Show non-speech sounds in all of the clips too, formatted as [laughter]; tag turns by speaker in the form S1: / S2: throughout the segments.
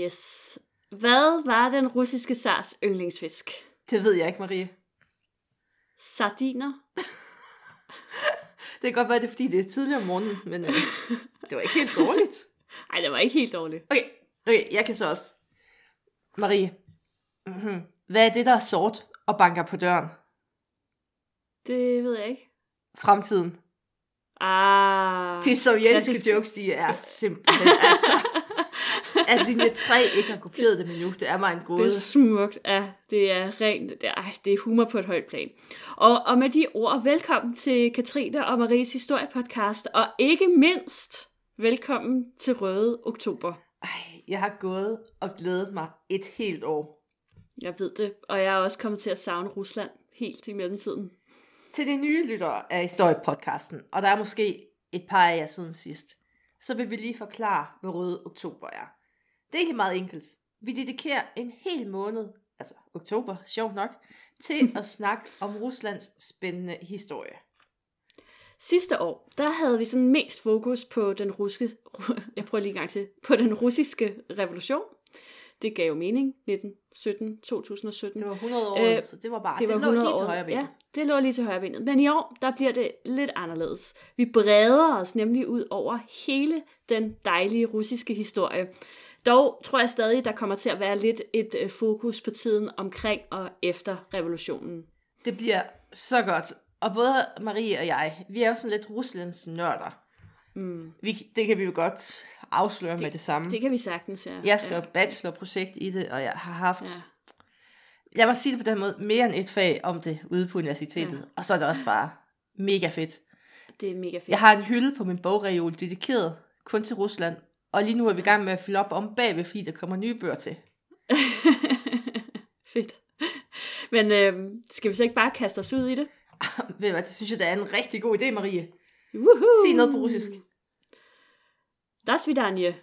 S1: Yes. Hvad var den russiske zars yndlingsfisk?
S2: Det ved jeg ikke, Marie.
S1: Sardiner? [laughs]
S2: Det kan godt være, det er fordi, det er tidligere om morgenen, men øh, det var ikke helt dårligt. [laughs]
S1: Nej, det var ikke helt dårligt.
S2: Okay, okay, jeg kan så også. Marie, mm-hmm. hvad er det, der er sort og banker på døren?
S1: Det ved jeg ikke.
S2: Fremtiden.
S1: Ah.
S2: De sovjetiske
S1: klassisk.
S2: jokes, de er [laughs] simpelthen, altså... [laughs] At linje 3 ikke har kopieret dem endnu, det er mig en
S1: Det
S2: gåde.
S1: er smukt. Ja, det er rent. Det er, ej, det er humor på et højt plan. Og, og med de ord, velkommen til Katrine og Maries historiepodcast. Og ikke mindst, velkommen til Røde Oktober.
S2: Ej, jeg har gået og glædet mig et helt år.
S1: Jeg ved det, og jeg er også kommet til at savne Rusland helt i mellemtiden.
S2: Til de nye lyttere af historiepodcasten, og der er måske et par af jer siden sidst, så vil vi lige forklare, hvad Røde Oktober er. Det er egentlig meget enkelt. Vi dedikerer en hel måned, altså oktober, sjovt nok, til at [laughs] snakke om Ruslands spændende historie.
S1: Sidste år, der havde vi sådan mest fokus på den russiske, [laughs] jeg prøver lige en gang til, på den russiske revolution. Det gav jo mening, 1917, 2017.
S2: Det var 100 år,
S1: Øh,
S2: så det var bare,
S1: det var
S2: det lå
S1: 100
S2: lige til
S1: år.
S2: højre benet.
S1: Ja, det lå lige til højre benet. Men i år, der bliver det lidt anderledes. Vi breder os nemlig ud over hele den dejlige russiske historie. Dog tror jeg stadig, der kommer til at være lidt et øh, fokus på tiden omkring og efter revolutionen.
S2: Det bliver så godt. Og både Marie og jeg, vi er jo sådan lidt Ruslands nørder.
S1: Mm.
S2: Vi, det kan vi jo godt afsløre det, med det samme.
S1: Det kan vi sagtens, ja.
S2: Jeg skrev bachelorprojekt i det, og jeg har haft,
S1: Ja.
S2: ja. jeg må sige det på den måde, mere end et fag om det ude på universitetet.
S1: Ja.
S2: Ja. Og så er det også bare mega fedt.
S1: Det er mega fedt.
S2: Jeg har en hylde på min bogreol dedikeret kun til Rusland. Og lige nu er vi i gang med at fylde op om bagved, fordi der kommer nye bøger til. [laughs]
S1: fedt. Men øh, skal vi så ikke bare kaste os ud i det? [laughs]
S2: Ved du hvad, det synes jeg, det er en rigtig god idé, Marie.
S1: Woohoo!
S2: Sig noget på russisk.
S1: Der svidanje.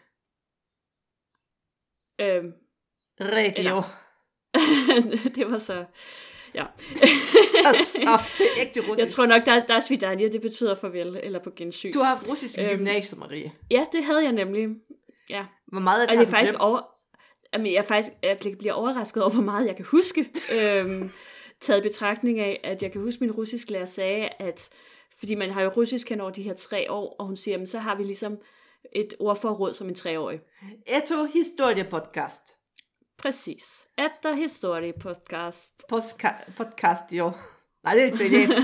S1: Øhm,
S2: Radio. [laughs]
S1: Det var så... Ja. [laughs]
S2: så, så, det er ægte russisk.
S1: Jeg tror nok, der, der er svidanje, det betyder farvel, eller på gensyn.
S2: Du har haft russisk i
S1: Øhm,
S2: gymnasiet, Marie.
S1: Ja, det havde jeg nemlig. Ja.
S2: Hvor meget
S1: Og
S2: det
S1: det
S2: har
S1: er faktisk
S2: glemt?
S1: over... Jamen, jeg, er faktisk, jeg bliver- overrasket over, hvor meget jeg kan huske. øhm, taget betragtning af, at jeg kan huske, min russisk lærer sagde, at fordi man har jo russisk hen over de her tre år, og hun siger, jamen, så har vi ligesom et ordforråd som en treårig.
S2: Eto Historie Podcast.
S1: Præcis. Efter historie podcast.
S2: Postka- podcast, jo. Nej, det er italiensk.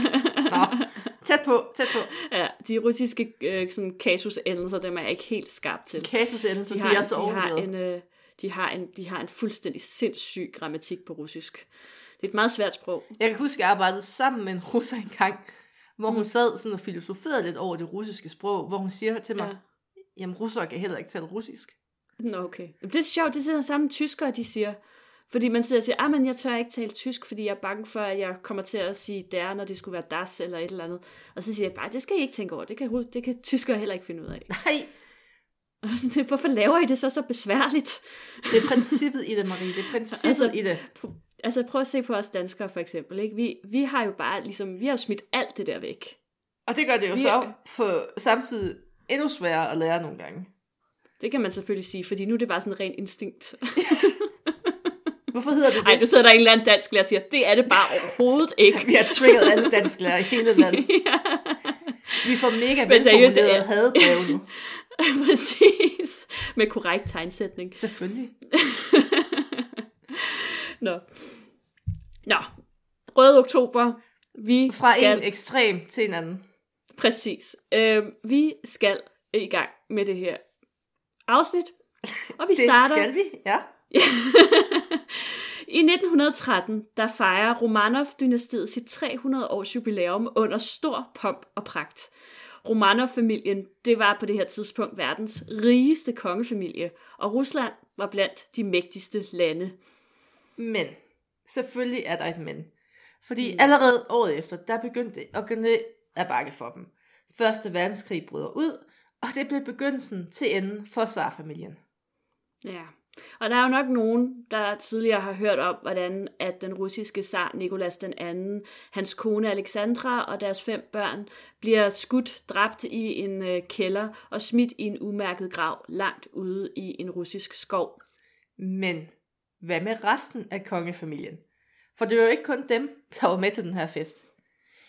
S2: Nå, [laughs] tæt på, tæt på.
S1: Ja, de russiske øh, sådan, kasusendelser, dem er jeg ikke helt skarp til.
S2: Kasusendelser, de, de er så
S1: de har, en, øh, de, har en, de har en fuldstændig sindssyg grammatik på russisk. Det er et meget svært sprog.
S2: Jeg kan huske, at jeg arbejdede sammen med en russer engang, hvor hun sad sådan og filosoferede lidt over det russiske sprog, hvor hun siger til mig,
S1: ja.
S2: jamen russere kan heller ikke tale russisk.
S1: Nå, okay. Jamen, Det er sjovt, det er det samme tyskere, de siger. Fordi man sidder og siger, ah, men jeg tør ikke tale tysk, fordi jeg er bange for, at jeg kommer til at sige der, når det skulle være das eller et eller andet. Og så siger jeg bare, det skal I ikke tænke over. Det kan, det kan tyskere heller ikke finde ud af. [laughs]
S2: Nej,
S1: Og sådan, Hvorfor laver I det så så besværligt?
S2: det er princippet i det, Marie. Det er princippet
S1: Altså-
S2: altså, i det.
S1: Altså prøv at se på os danskere for eksempel. Ikke? Vi, vi har jo bare ligesom, vi har smidt alt det der væk.
S2: Og det gør det jo
S1: Vi
S2: så på samtidig endnu sværere at lære nogle gange.
S1: Det kan man selvfølgelig sige, fordi nu er det bare sådan ren instinkt. [laughs]
S2: Hvorfor hedder det det?
S1: Ej, nu sidder der en eller anden dansk lærer og siger, det er det bare overhovedet ikke. [laughs]
S2: Vi har trigget alle dansklærer i hele landet. [laughs]
S1: ja,
S2: Vi får mega velformulerede
S1: det-
S2: hadbreve nu.
S1: præcis. Med korrekt tegnsætning.
S2: Selvfølgelig.
S1: Nå. Nå. Røde oktober. Vi
S2: Fra
S1: skal...
S2: en ekstrem til en anden.
S1: Præcis. Øh, vi skal i gang med det her afsnit. Og vi
S2: Det
S1: starter...
S2: skal vi, ja. [laughs]
S1: I 1913, der fejrer Romanov-dynastiet sit 300 års jubilæum under stor pomp og pragt. Romanov-familien, det var på det her tidspunkt verdens rigeste kongefamilie, og Rusland var blandt de mægtigste lande.
S2: Men, selvfølgelig er der et men. Fordi
S1: Mm.
S2: allerede året efter, der begyndte det at gå ned ad bakke for dem. Første verdenskrig bryder ud, og det blev begyndelsen til enden for zarfamilien.
S1: Ja. Og der er jo nok nogen, der tidligere har hørt om, hvordan at den russiske zar Nikolas den anden, hans kone Alexandra og deres fem børn bliver skudt, dræbt i en øh, kælder og smidt i en umærket grav langt ude i en russisk skov.
S2: Men hvad med resten af kongefamilien? For det var jo ikke kun dem, der var med til den her fest.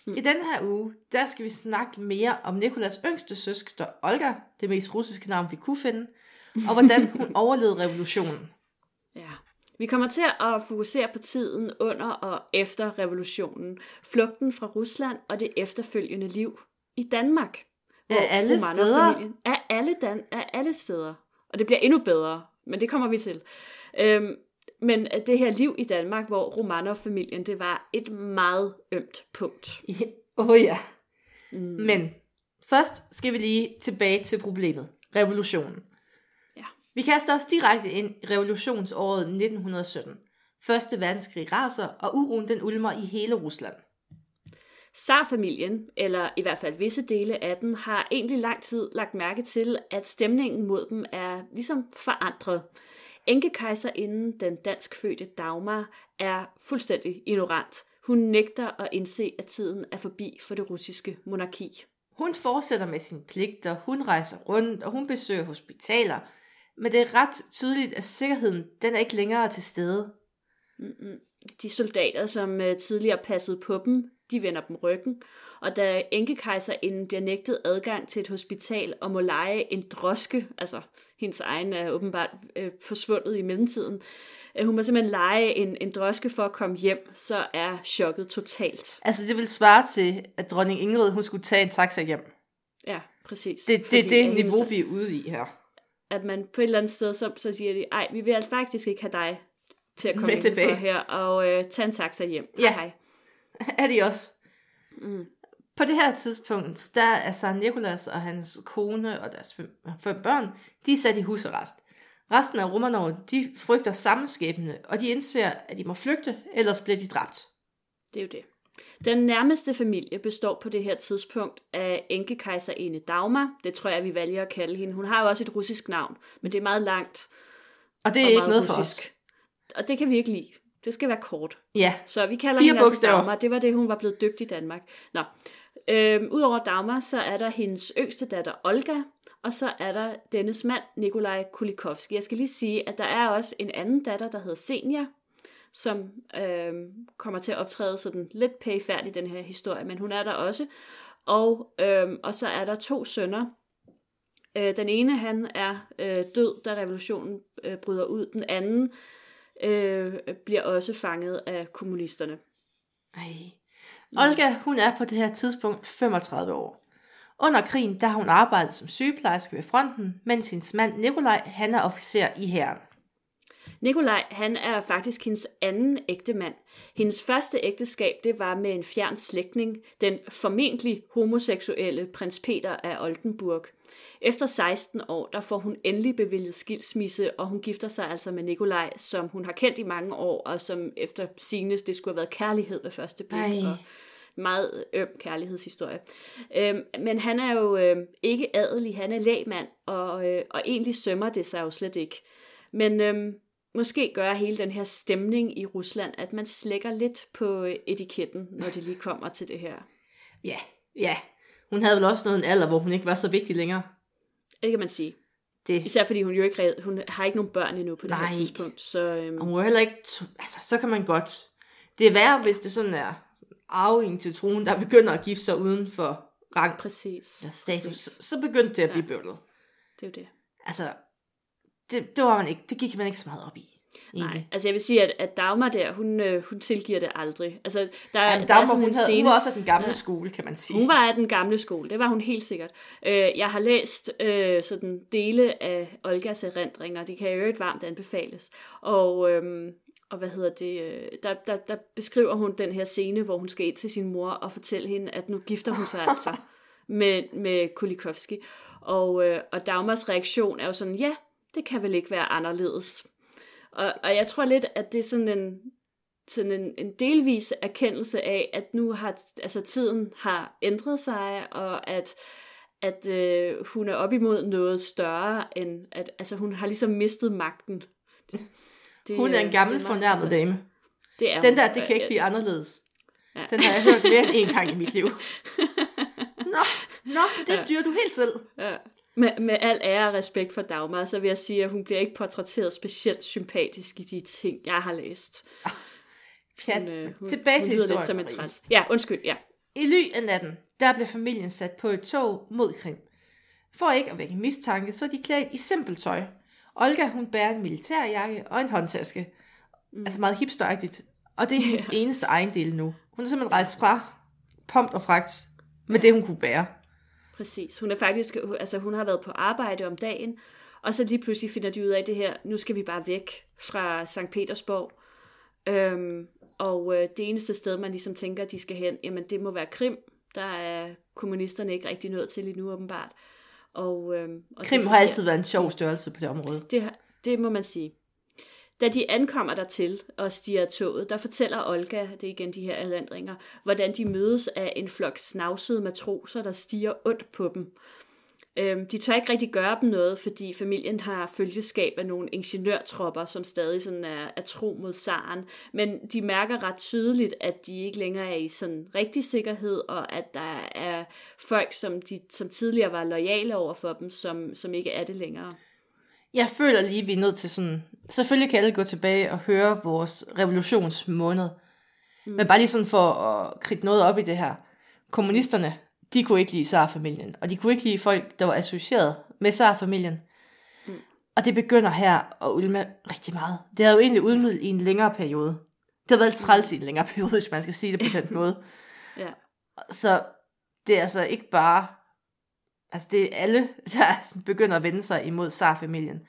S2: I den her uge, der skal vi snakke mere om Nikolas yngste søster, Olga, det mest russiske navn, vi kunne finde, og hvordan [laughs] hun overlevede revolutionen.
S1: Ja. Vi kommer til at fokusere på tiden under og efter revolutionen, flugten fra Rusland og det efterfølgende liv i Danmark.
S2: Af alle
S1: Romanov-familien- Af alle, dan- af alle steder. Og det bliver endnu bedre, men det kommer vi til. Øhm, men at det her liv i Danmark, hvor Romanov-familien, det var et meget ømt punkt. [laughs]
S2: Åh oh, ja. Mm. Men først skal vi lige tilbage til problemet. Revolutionen.
S1: Ja.
S2: Vi kaster os direkte ind i revolutionsåret 1917. Første verdenskrig raser, og uroen den ulmer i hele Rusland.
S1: Tsar-familien, eller i hvert fald visse dele af den, har egentlig lang tid lagt mærke til, at stemningen mod dem er ligesom forandret. Enkekejserinden, den danskfødte Dagmar, er fuldstændig ignorant. Hun nægter at indse, at tiden er forbi for det russiske monarki.
S2: Hun fortsætter med sine pligter, hun rejser rundt, og hun besøger hospitaler. Men det er ret tydeligt, at sikkerheden den er ikke længere til stede.
S1: De soldater, som øh, tidligere passede på dem, de vender dem ryggen, og da enkekejserinden bliver nægtet adgang til et hospital og må lege en droske, altså hendes egen er åbenbart øh, forsvundet i mellemtiden, øh, hun må simpelthen lege en, en droske for at komme hjem, så er chokket totalt.
S2: Altså det vil svare til, at dronning Ingrid hun skulle tage en taxa hjem.
S1: Ja, præcis.
S2: Det, det
S1: Fordi
S2: er det niveau, vi er ude i her.
S1: At man på et eller andet sted, så, så siger de, ej, vi vil altså faktisk ikke have dig til at komme ind for
S2: tilbage.
S1: her og øh, tage en taxa hjem.
S2: Ja.
S1: Hej. [laughs]
S2: er de også. Mm. På det her tidspunkt, der er San Nikolas og hans kone og deres fem, børn, de er sat i husarrest. Resten af Romanov, de frygter sammenskæbne, og de indser, at de må flygte, ellers bliver de dræbt.
S1: Det er jo det. Den nærmeste familie består på det her tidspunkt af enkekejserinde Dagmar. Det tror jeg, vi vælger at kalde hende. Hun har jo også et russisk navn, men det er meget langt
S2: Og det er
S1: og
S2: ikke noget for
S1: russisk.
S2: os.
S1: Og det kan vi ikke lide. Det skal være kort.
S2: Ja,
S1: Så vi kalder
S2: Fire
S1: hende altså
S2: bogstaver.
S1: Dagmar. Det var det, hun var blevet døbt i Danmark. Nå. Øhm, Udover Dagmar, så er der hendes yngste datter Olga, og så er der dennes mand, Nikolaj Kulikovski. Jeg skal lige sige, at der er også en anden datter, der hedder Senja, som øhm, kommer til at optræde sådan lidt pæfærdigt i den her historie, men hun er der også. Og, øhm, og så er der to sønner. Øh, den ene, han er øh, død, da revolutionen øh, bryder ud. Den anden øh, bliver også fanget af kommunisterne.
S2: Ej. Olga, hun er på det her tidspunkt 35 år. Under krigen, der har hun arbejdet som sygeplejerske ved fronten, mens hendes mand Nikolaj, han er officer i hæren.
S1: Nikolaj, han er faktisk hendes anden ægte mand. Hendes første ægteskab, det var med en fjern slægtning, den formentlig homoseksuelle prins Peter af Oldenburg. Efter 16 år, der får hun endelig bevilget skilsmisse, og hun gifter sig altså med Nikolaj, som hun har kendt i mange år, og som efter signes, det skulle have været kærlighed ved første blik.
S2: Ej.
S1: Og meget øm kærlighedshistorie. Øhm, men han er jo øhm, ikke adelig, han er lægmand, og, øh, og egentlig sømmer det sig jo slet ikke. Men øhm, måske gør hele den her stemning i Rusland, at man slækker lidt på etiketten, når det lige kommer til det her.
S2: Ja, ja. Hun havde vel også nået en alder, hvor hun ikke var så vigtig længere.
S1: Det kan man sige.
S2: Det.
S1: Især fordi hun jo ikke red- hun har ikke nogen børn endnu på det
S2: Nej.
S1: her tidspunkt. Så øhm,
S2: Og hun er heller ikke... Altså, så kan man godt... Det er værre, hvis det sådan er arving til tronen, der begynder at gifte sig uden for rang
S1: præcis.
S2: og status.
S1: præcis.
S2: Så begyndte det at blive bøvlet.
S1: Det er jo det.
S2: Altså, det, det var man ikke. Det gik man ikke så meget op i.
S1: Nej,
S2: egentlig.
S1: altså jeg vil sige, at, at Dagmar der, hun, øh, hun tilgiver det aldrig. Altså, der,
S2: Jamen,
S1: der
S2: der
S1: er
S2: hun,
S1: en
S2: havde,
S1: scene,
S2: hun var også af den gamle
S1: Ja.
S2: skole, kan man sige.
S1: Hun var af den gamle skole, det var hun helt sikkert. Øh, jeg har læst øh, sådan dele af Olgas erindringer, det kan jo øvrigt varmt anbefales. Og, øhm, og hvad hedder det, øh, der, der, der beskriver hun den her scene, hvor hun skal ind til sin mor og fortælle hende, at nu gifter hun sig altså [laughs] med, med Kulikovski. Og, øh, og Dagmars reaktion er jo sådan, ja, det kan vel ikke være anderledes. Og, og jeg tror lidt, at det er sådan en, sådan en, en delvis erkendelse af, at nu har altså tiden har ændret sig, og at, at øh, hun er op imod noget større, end at altså, hun har ligesom mistet magten. Det,
S2: Hun er en gammel
S1: det
S2: fornærmet dame.
S1: Det er
S2: Den
S1: hun.
S2: der, det kan ikke blive anderledes.
S1: Ja.
S2: Den har jeg hørt mere end en gang i mit liv. [laughs] Nå, nå, det styrer du helt selv.
S1: Ja. Med, med al ære og respekt for Dagmar, så vil jeg sige, at hun bliver ikke portrætteret specielt sympatisk i de ting, jeg har læst.
S2: Pjat.
S1: Hun, øh, hun,
S2: Tilbage
S1: hun
S2: til historien.
S1: lidt som en træls. Ja, undskyld, ja.
S2: I ly af natten, der blev familien sat på et tog mod Krim. For ikke at vække mistanke, så er de klædt i simpelt tøj. Olga, hun bærer en militærjakke og en håndtaske. Mm. Altså meget hipsteragtigt. Og det er hendes
S1: Ja.
S2: eneste ejendel nu. Hun er simpelthen rejst fra pomp og pragt med det, hun kunne bære.
S1: Præcis. Hun er faktisk, altså hun har været på arbejde om dagen, og så lige pludselig finder de ud af det her, nu skal vi bare væk fra St. Petersborg. Øhm, og øh, det eneste sted, man ligesom tænker, de skal hen, jamen det må være Krim. Der er kommunisterne ikke rigtig nået til lige nu, åbenbart. Og, øhm, og
S2: Krim
S1: det
S2: har altid været en sjov størrelse på det område.
S1: Det, det må man sige. Da de ankommer dertil og stiger toget, der fortæller Olga, det er igen de her erindringer, hvordan de mødes af en flok snavsede matroser, der stiger ondt på dem. Øhm, de tør ikke rigtig gøre dem noget, fordi familien har følgeskab af nogle ingeniørtropper, som stadig sådan er, er tro mod zaren. Men de mærker ret tydeligt, at de ikke længere er i sådan rigtig sikkerhed, og at der er folk, som, de, som tidligere var lojale over for dem, som, som ikke er det længere.
S2: Jeg føler lige, vi er nødt til sådan... Selvfølgelig kan alle gå tilbage og høre vores revolutionsmåned. Mm. Men bare lige sådan for at kridte noget op i det her. Kommunisterne, de kunne ikke lide Tsar-familien. Og de kunne ikke lide folk, der var associeret med Tsar-familien. Mm. Og det begynder her at ulme rigtig meget. Det har jo egentlig udmidlet i en længere periode. Det har været træls i en længere periode, hvis man skal sige det på den [laughs] måde.
S1: Ja.
S2: Så det er altså ikke bare... Altså det er alle, [laughs] der begynder at vende sig imod Tsar-familien.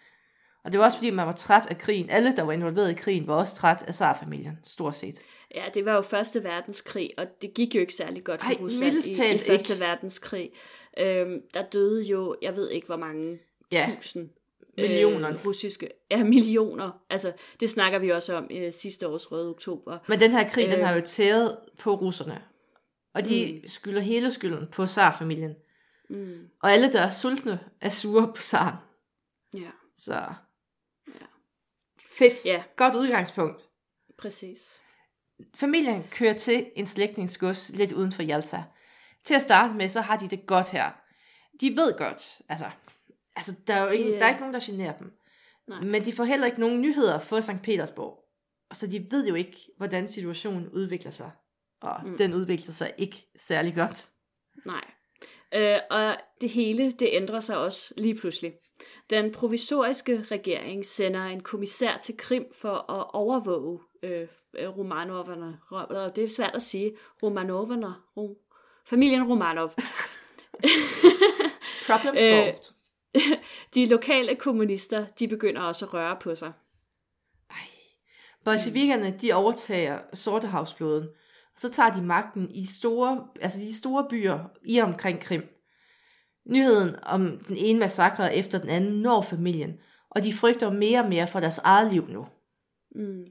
S2: Og det var også fordi, man var træt af krigen. Alle, der var involveret i krigen, var også træt af Tsar-familien, stort set.
S1: Ja, det var jo Første Verdenskrig, og det gik jo ikke særlig godt for
S2: Ej,
S1: Rusland i, i Første
S2: ikke.
S1: Verdenskrig. Øhm, der døde jo, jeg ved ikke hvor mange
S2: Ja,
S1: tusind
S2: millioner.
S1: øh, russiske, ja millioner. Altså, det snakker vi også om i sidste års Røde Oktober.
S2: Men den her krig, øh. den
S1: Øh.
S2: har jo tæret på russerne. Og de mm. skylder hele skylden på Tsar-familien.
S1: Mm,
S2: Og alle, der er sultne, er sure på Tsaren.
S1: ja,
S2: Så fedt.
S1: Ja.
S2: Godt udgangspunkt.
S1: præcis.
S2: Familien kører til en slægtningsgods lidt uden for Jalta. Til at starte med, så har de det godt her. De ved godt, altså, altså der er jo
S1: De,
S2: ingen, der er ikke nogen, der generer dem.
S1: Nej.
S2: Men de får heller ikke nogen nyheder fra St. Petersborg. Så de ved jo ikke, hvordan situationen udvikler sig. Og mm. den udvikler sig ikke særlig godt.
S1: Nej. Øh, og det hele, det ændrer sig også lige pludselig. Den provisoriske regering sender en kommissær til Krim for at overvåge øh, øh, Romanoverne. Ro- Det er svært at sige. Romanoverne. Ro- familien Romanov. [laughs]
S2: Problem
S1: Øh,
S2: solved. [laughs]
S1: De lokale kommunister, de begynder også at røre på sig.
S2: Bolsjevikerne, de overtager Sortehavsflåden. Og så tager de magten i store, altså de store byer i omkring Krim. Nyheden om den ene massakre efter den anden når familien, og de frygter mere og mere for deres eget liv nu.
S1: Mm.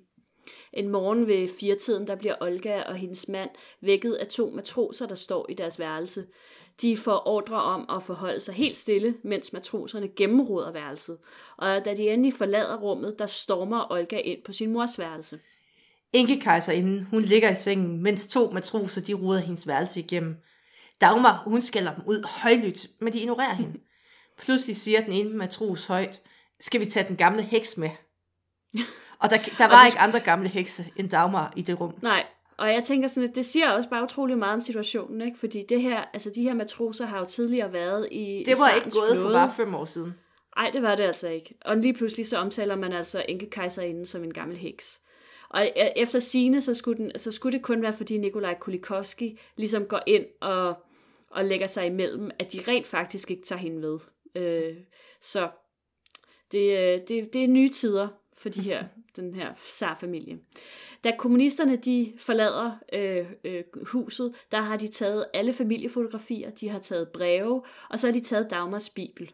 S1: En morgen ved firetiden, der bliver Olga og hendes mand vækket af to matroser, der står i deres værelse. De får ordre om at forholde sig helt stille, mens matroserne gennemroder værelset. Og da de endelig forlader rummet, der stormer Olga ind på sin mors værelse.
S2: Enkekejserinden, hun ligger i sengen, mens to matroser, de ruder hendes værelse igennem. Dagmar, hun skælder dem ud højlydt, men de ignorerer hende. Pludselig siger den ene matros højt, skal vi tage den gamle heks med? Og der, der var
S1: det-
S2: ikke andre gamle hekse end Dagmar i det rum.
S1: Nej, og jeg tænker sådan, at det siger også bare utrolig meget om situationen, ikke? Fordi det her, altså de her matroser har jo tidligere været i
S2: Det var ikke gået for
S1: flåde.
S2: bare fem år siden.
S1: Nej, det var det altså ikke. Og lige pludselig så omtaler man altså enkekejserinden som en gammel heks. Og øh, efter sine så skulle, den, så skulle det kun være, fordi Nikolaj Kulikovski ligesom går ind og, og lægger sig imellem, at de rent faktisk ikke tager hende med. Øh, så det, øh, det, det er nye tider for de her, [laughs] den her zar-familie. Da kommunisterne de forlader øh, øh, huset, der har de taget alle familiefotografier, de har taget breve, og så har de taget Dagmars bibel.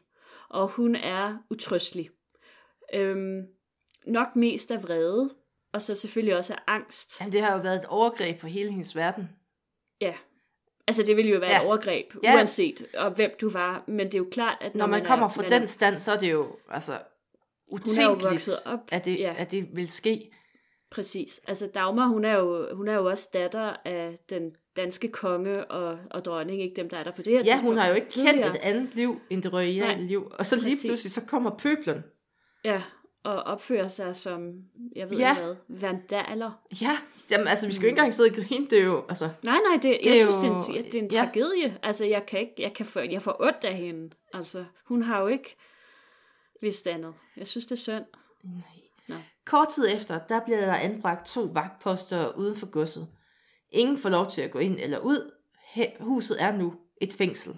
S1: Og hun er utrøstelig. Øhm, nok mest af vrede, og så selvfølgelig også af angst.
S2: Jamen, det har jo været et overgreb på hele hendes verden.
S1: Ja. Altså det ville jo være
S2: Ja.
S1: et overgreb,
S2: Ja.
S1: uanset og hvem du var. Men det er jo klart, at
S2: Når man kommer
S1: er,
S2: fra
S1: man er-
S2: den stand, så er det jo altså
S1: er jo
S2: utænkeligt,
S1: vokset op,
S2: at, det,
S1: ja.
S2: at det vil ske.
S1: Præcis. Altså Dagmar, hun er jo, hun er jo også datter af den danske konge og, og dronning, ikke dem, der er der på det her
S2: Ja,
S1: tidspunkt.
S2: hun har jo ikke kendt et andet liv end det royale liv. Og så lige
S1: præcis.
S2: pludselig, så kommer pøblen.
S1: Ja, og opfører sig som, jeg ved
S2: Ja.
S1: ikke hvad, vandaler.
S2: Ja, jamen, altså vi skal jo ikke engang sidde og grine, det er jo, altså,
S1: Nej, nej, det,
S2: Det
S1: jeg synes, det er,
S2: jo-
S1: en, det er en
S2: ja.
S1: tragedie. Altså, jeg kan ikke, jeg kan få, jeg får ondt af hende. Altså, hun har jo ikke vidst andet. Jeg synes, det er synd. Nå.
S2: Kort tid efter, der bliver der anbragt to vagtposter uden for godset. Ingen får lov til at gå ind eller ud. Huset er nu et fængsel.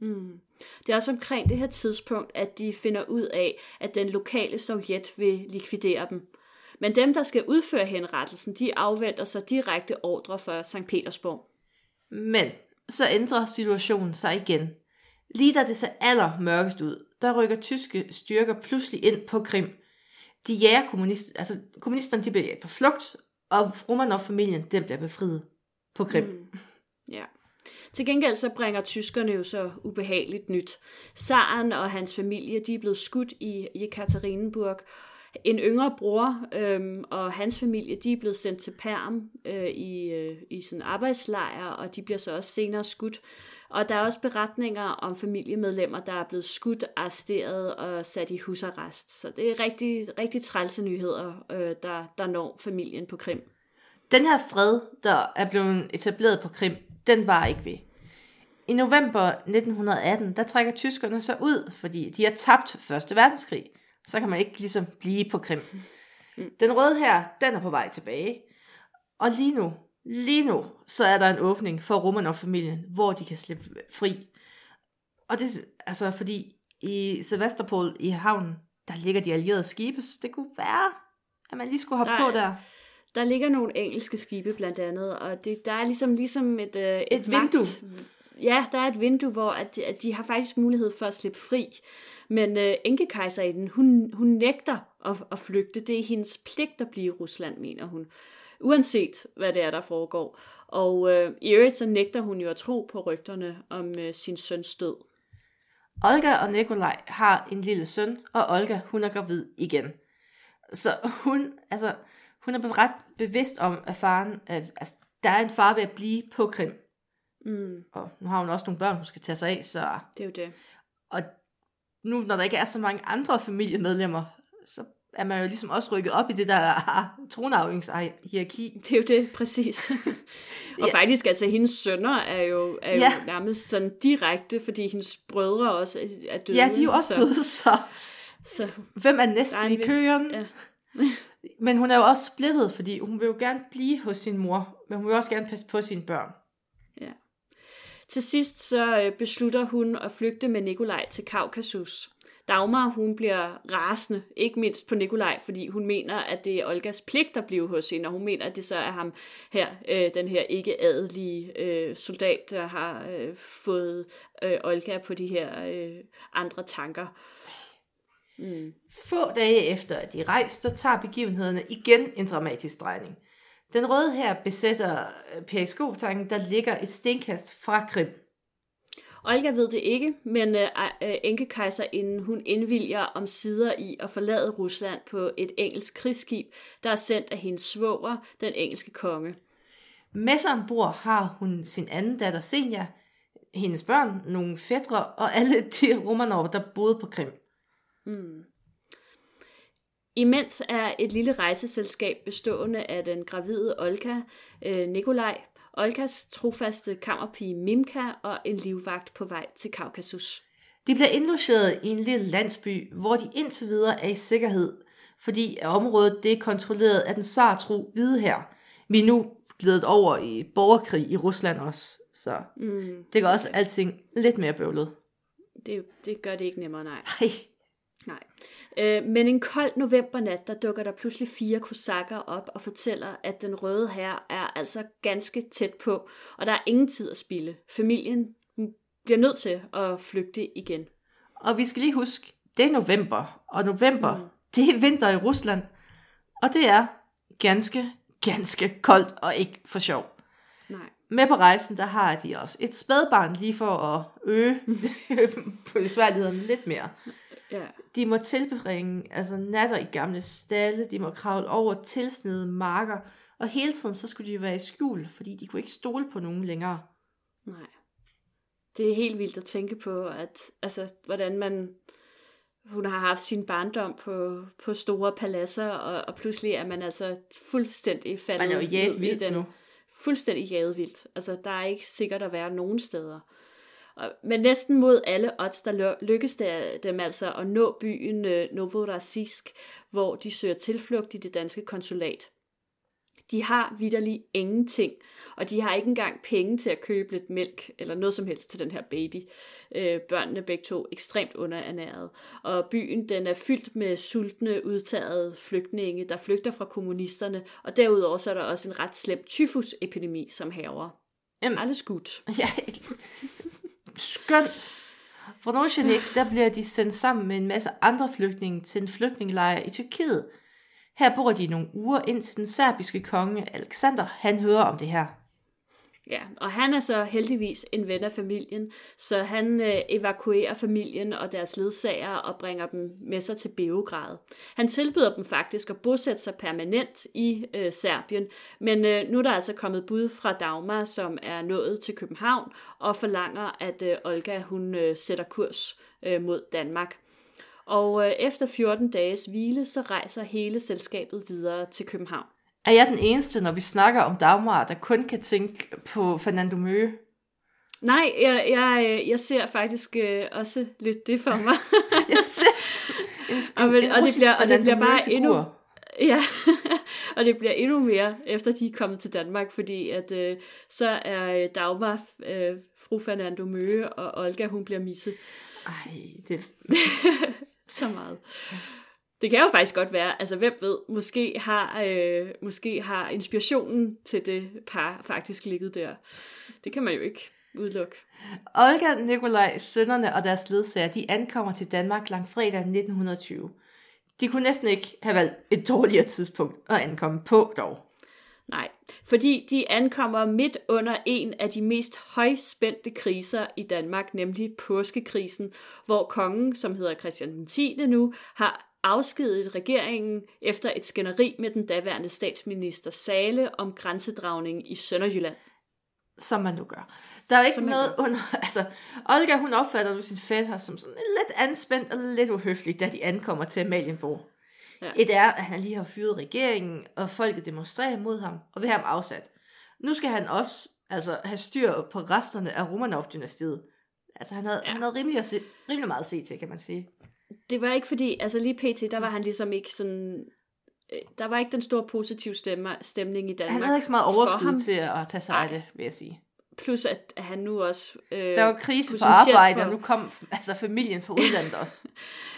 S1: Mm. Det er også omkring det her tidspunkt, at de finder ud af, at den lokale sovjet vil likvidere dem. Men dem, der skal udføre henrettelsen, de afventer så direkte ordre fra St. Petersborg.
S2: Men så ændrer situationen sig igen. Lige da det ser aller mørkest ud, der rykker tyske styrker pludselig ind på Krim. De jager kommunist, altså kommunisterne de bliver på flugt, og Romanov-familien den bliver befriet på Krim. Mm.
S1: Ja. Til gengæld så bringer tyskerne jo så ubehageligt nyt. Saren og hans familie, de er blevet skudt i Jekaterinburg. En yngre bror øhm, og hans familie, de er blevet sendt til Perm øh, i, øh, i sådan en arbejdslejr, og de bliver så også senere skudt. Og der er også beretninger om familiemedlemmer, der er blevet skudt, arresteret og sat i husarrest. Så det er rigtig, rigtig trælse nyheder, øh, der, der når familien på Krim.
S2: Den her fred, der er blevet etableret på Krim, den var ikke ved. I november 1918, der trækker tyskerne sig ud, fordi de har tabt Første Verdenskrig. Så kan man ikke ligesom blive på Krim. Den røde her, den er på vej tilbage. Og lige nu, lige nu, så er der en åbning for Romanov-familien, hvor de kan slippe fri. Og det altså fordi i Sevastopol i havnen, der ligger de allierede skibe, så det kunne være, at man lige skulle hoppe
S1: er-
S2: på der.
S1: Der ligger nogle engelske skibe blandt andet, og det, der er ligesom, ligesom et, øh, et,
S2: Et vindue.
S1: Ja, der er et vindue, hvor at, at de har faktisk mulighed for at slippe fri. Men øh, enkekejserinden, hun, hun nægter at, at flygte. Det er hendes pligt at blive i Rusland, mener hun. Uanset hvad det er, der foregår. Og øh, i øvrigt så nægter hun jo at tro på rygterne om øh, sin søns død.
S2: Olga og Nikolaj har en lille søn, og Olga, hun er gravid igen. Så hun, altså, hun er ret bevidst om, at faren, at, altså, der er en far ved at blive på Krim.
S1: Mm,
S2: Og nu har hun også nogle børn, hun skal tage sig af, så...
S1: det er jo det.
S2: Og nu, når der ikke er så mange andre familiemedlemmer, så er man jo ligesom også rykket op i det der [laughs] tronarvingshierarki.
S1: Det er jo det, præcis. [laughs] og
S2: Ja.
S1: faktisk, altså, hendes sønner er jo, er jo
S2: Ja.
S1: nærmest sådan direkte, fordi hendes brødre også er- døde.
S2: Ja, de er jo også
S1: så,
S2: døde, så
S1: Så
S2: hvem er næsten
S1: en
S2: i køen?
S1: Ja. [laughs]
S2: Men hun er jo også splittet, fordi hun vil jo gerne blive hos sin mor, men hun vil også gerne passe på sine børn. Ja.
S1: Til sidst så øh, beslutter hun at flygte med Nikolaj til Kaukasus. Dagmar, hun bliver rasende, ikke mindst på Nikolaj, fordi hun mener, at det er Olgas pligt at blive hos hende, og hun mener, at det så er ham her, øh, den her ikke adelige øh, soldat, der har øh, fået øh, Olga på de her øh, andre tanker. Mm.
S2: Få dage efter, at de rejste, tager begivenhederne igen en dramatisk drejning. Den røde her besætter øh, periskoptanken, der ligger et stenkast fra Krim.
S1: Olga ved det ikke, men øh, øh, enkekejserinden hun indvilger om sider i at forlade Rusland på et engelsk krigsskib, der er sendt af hendes svoger, den engelske konge.
S2: Med sig ombord har hun sin anden datter Senja, hendes børn, nogle fædre og alle de Romanov, der boede på Krim.
S1: Imens er et lille rejseselskab bestående af den gravide Olga, øh, Nikolaj, Olgas trofaste kammerpige Mimka og en livvagt på vej til Kaukasus.
S2: De bliver indlogeret i en lille landsby, hvor de indtil videre er i sikkerhed, fordi området det er kontrolleret af den sartro hvide her. Vi er nu glædet over i borgerkrig i Rusland også, så
S1: Mm,
S2: det gør også alting lidt mere bøvlet.
S1: det, det gør det ikke nemmere, nej.
S2: Hej.
S1: Nej. Øh, men en kold novembernat, der dukker der pludselig fire kosakker op og fortæller, at den røde her er altså ganske tæt på, og der er ingen tid at spille. Familien bliver nødt til at flygte igen.
S2: Og vi skal lige huske, det er november, og november, mm. det er vinter i Rusland, og det er ganske, ganske koldt og ikke for sjov.
S1: Nej.
S2: Med på rejsen, der har de også et spædbarn lige for at øge [laughs] [laughs] besværligheden lidt mere.
S1: Ja.
S2: De må tilbringe altså natter i gamle stalle, de må kravle over tilsnede marker, og hele tiden så skulle de være i skjul, fordi de kunne ikke stole på nogen længere.
S1: Nej. Det er helt vildt at tænke på, at altså, hvordan man hun har haft sin barndom på, på store paladser, og, og pludselig er man altså fuldstændig faldet
S2: Man er jo jaget vildt
S1: den,
S2: nu.
S1: Fuldstændig jaget vildt. Altså, der er ikke sikkert at være nogen steder. Og, men næsten mod alle odds, der ly- lykkes det dem altså at nå byen øh, Novorossiysk, hvor de søger tilflugt i det danske konsulat. De har vidderlig ingenting, og de har ikke engang penge til at købe lidt mælk eller noget som helst til den her baby. Øh, børnene er begge to ekstremt underernæret, og byen den er fyldt med sultne, udtagede flygtninge, der flygter fra kommunisterne, og derudover så er der også en ret slem tyfusepidemi, som haver.
S2: Jamen.
S1: Alles gut.
S2: Ja, skønt. Fra Nordsjænik, der bliver de sendt sammen med en masse andre flygtninge til en flygtningelejr i Tyrkiet. Her bor de nogle uger indtil den serbiske konge Alexander, han hører om det her.
S1: Ja, og han er så heldigvis en ven af familien, så han øh, evakuerer familien og deres ledsager og bringer dem med sig til Beograd. Han tilbyder dem faktisk at bosætte sig permanent i øh, Serbien, men øh, nu er der altså kommet bud fra Dagmar, som er nået til København og forlanger, at øh, Olga hun øh, sætter kurs øh, mod Danmark. Og øh, efter 14 dages hvile, så rejser hele selskabet videre til København.
S2: Er jeg den eneste, når vi snakker om Dagmar, der kun kan tænke på Fernando Møge?
S1: Nej, jeg, jeg, jeg ser faktisk øh, også lidt det for mig. [laughs]
S2: Jeg ser en, [laughs]
S1: Og, men,
S2: en
S1: og, det bliver, og det bliver bare endnu... Ja, [laughs] og det bliver endnu mere, efter de er kommet til Danmark, fordi at øh, så er øh, Dagmar, øh, fru Fernando Møge og Olga, hun bliver misset
S2: Ej, det,
S1: så meget. Det kan jo faktisk godt være, altså hvem ved, måske har, øh, måske har inspirationen til det par faktisk ligget der. Det kan man jo ikke udelukke.
S2: Olga, Nikolaj, sønnerne og deres ledsager, de ankommer til Danmark lang fredag 1920. De kunne næsten ikke have valgt et dårligere tidspunkt at ankomme på dog.
S1: Nej, fordi de ankommer midt under en af de mest højspændte kriser i Danmark, nemlig påskekrisen, hvor kongen, som hedder Christian 10. nu, har afskediget regeringen efter et skænderi med den daværende statsminister Sale om grænsedragning i Sønderjylland.
S2: Som man nu gør. Der er jo ikke
S1: Som
S2: noget under... [laughs] Altså, Olga, hun opfatter nu sin fætter som sådan lidt anspændt og lidt uhøflig, da de ankommer til Amalienborg.
S1: Ja.
S2: Et er, at han lige har fyret regeringen, og folket demonstrerer mod ham, og vil have ham afsat. Nu skal han også altså, have styr på resterne af Romanov-dynastiet. Altså, han havde. Ja. han havde rimelig, at se, rimelig meget at se til, kan man sige.
S1: Det var ikke fordi, altså lige pt, der var han ligesom ikke sådan... øh, Der var ikke den store positive stemme, stemning i Danmark.
S2: Han havde ikke så meget
S1: for
S2: overskud
S1: ham.
S2: til at tage sig af det, vil jeg sige.
S1: Plus at han nu også... Øh,
S2: Der var krise på arbejde,
S1: for-
S2: og nu kom altså, familien fra udlandet også. [laughs]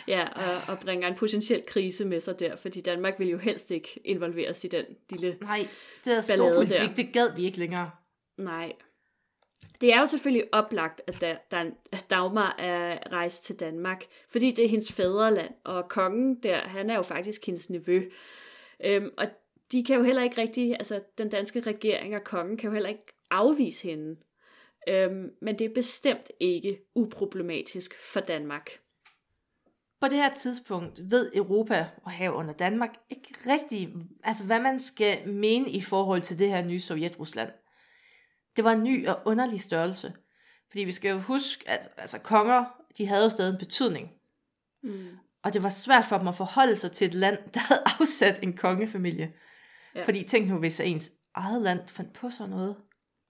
S1: Ja, og, og bringer en potentiel krise med sig der, fordi Danmark vil jo helst ikke involveres i den lille...
S2: Nej, det er stor politik,
S1: der.
S2: det gad vi ikke længere.
S1: Nej. Det er jo selvfølgelig oplagt, at, da, da, at Dagmar er rejst til Danmark, fordi det er hendes fædreland, og kongen der, han er jo faktisk hendes nevø. Øhm, og de kan jo heller ikke rigtig, altså den danske regering og kongen kan jo heller ikke afvise hende. Øhm, men det er bestemt ikke uproblematisk for Danmark.
S2: På det her tidspunkt ved Europa og herunder Danmark ikke rigtig, altså hvad man skal mene i forhold til det her nye Sovjet-Rusland. Det var en ny og underlig størrelse. Fordi vi skal jo huske, at altså, konger, de havde jo stadig en betydning.
S1: Mm.
S2: Og det var svært for dem at forholde sig til et land, der havde [laughs] afsat en kongefamilie. Ja. Fordi tænk nu, hvis ens eget land fandt på sådan noget.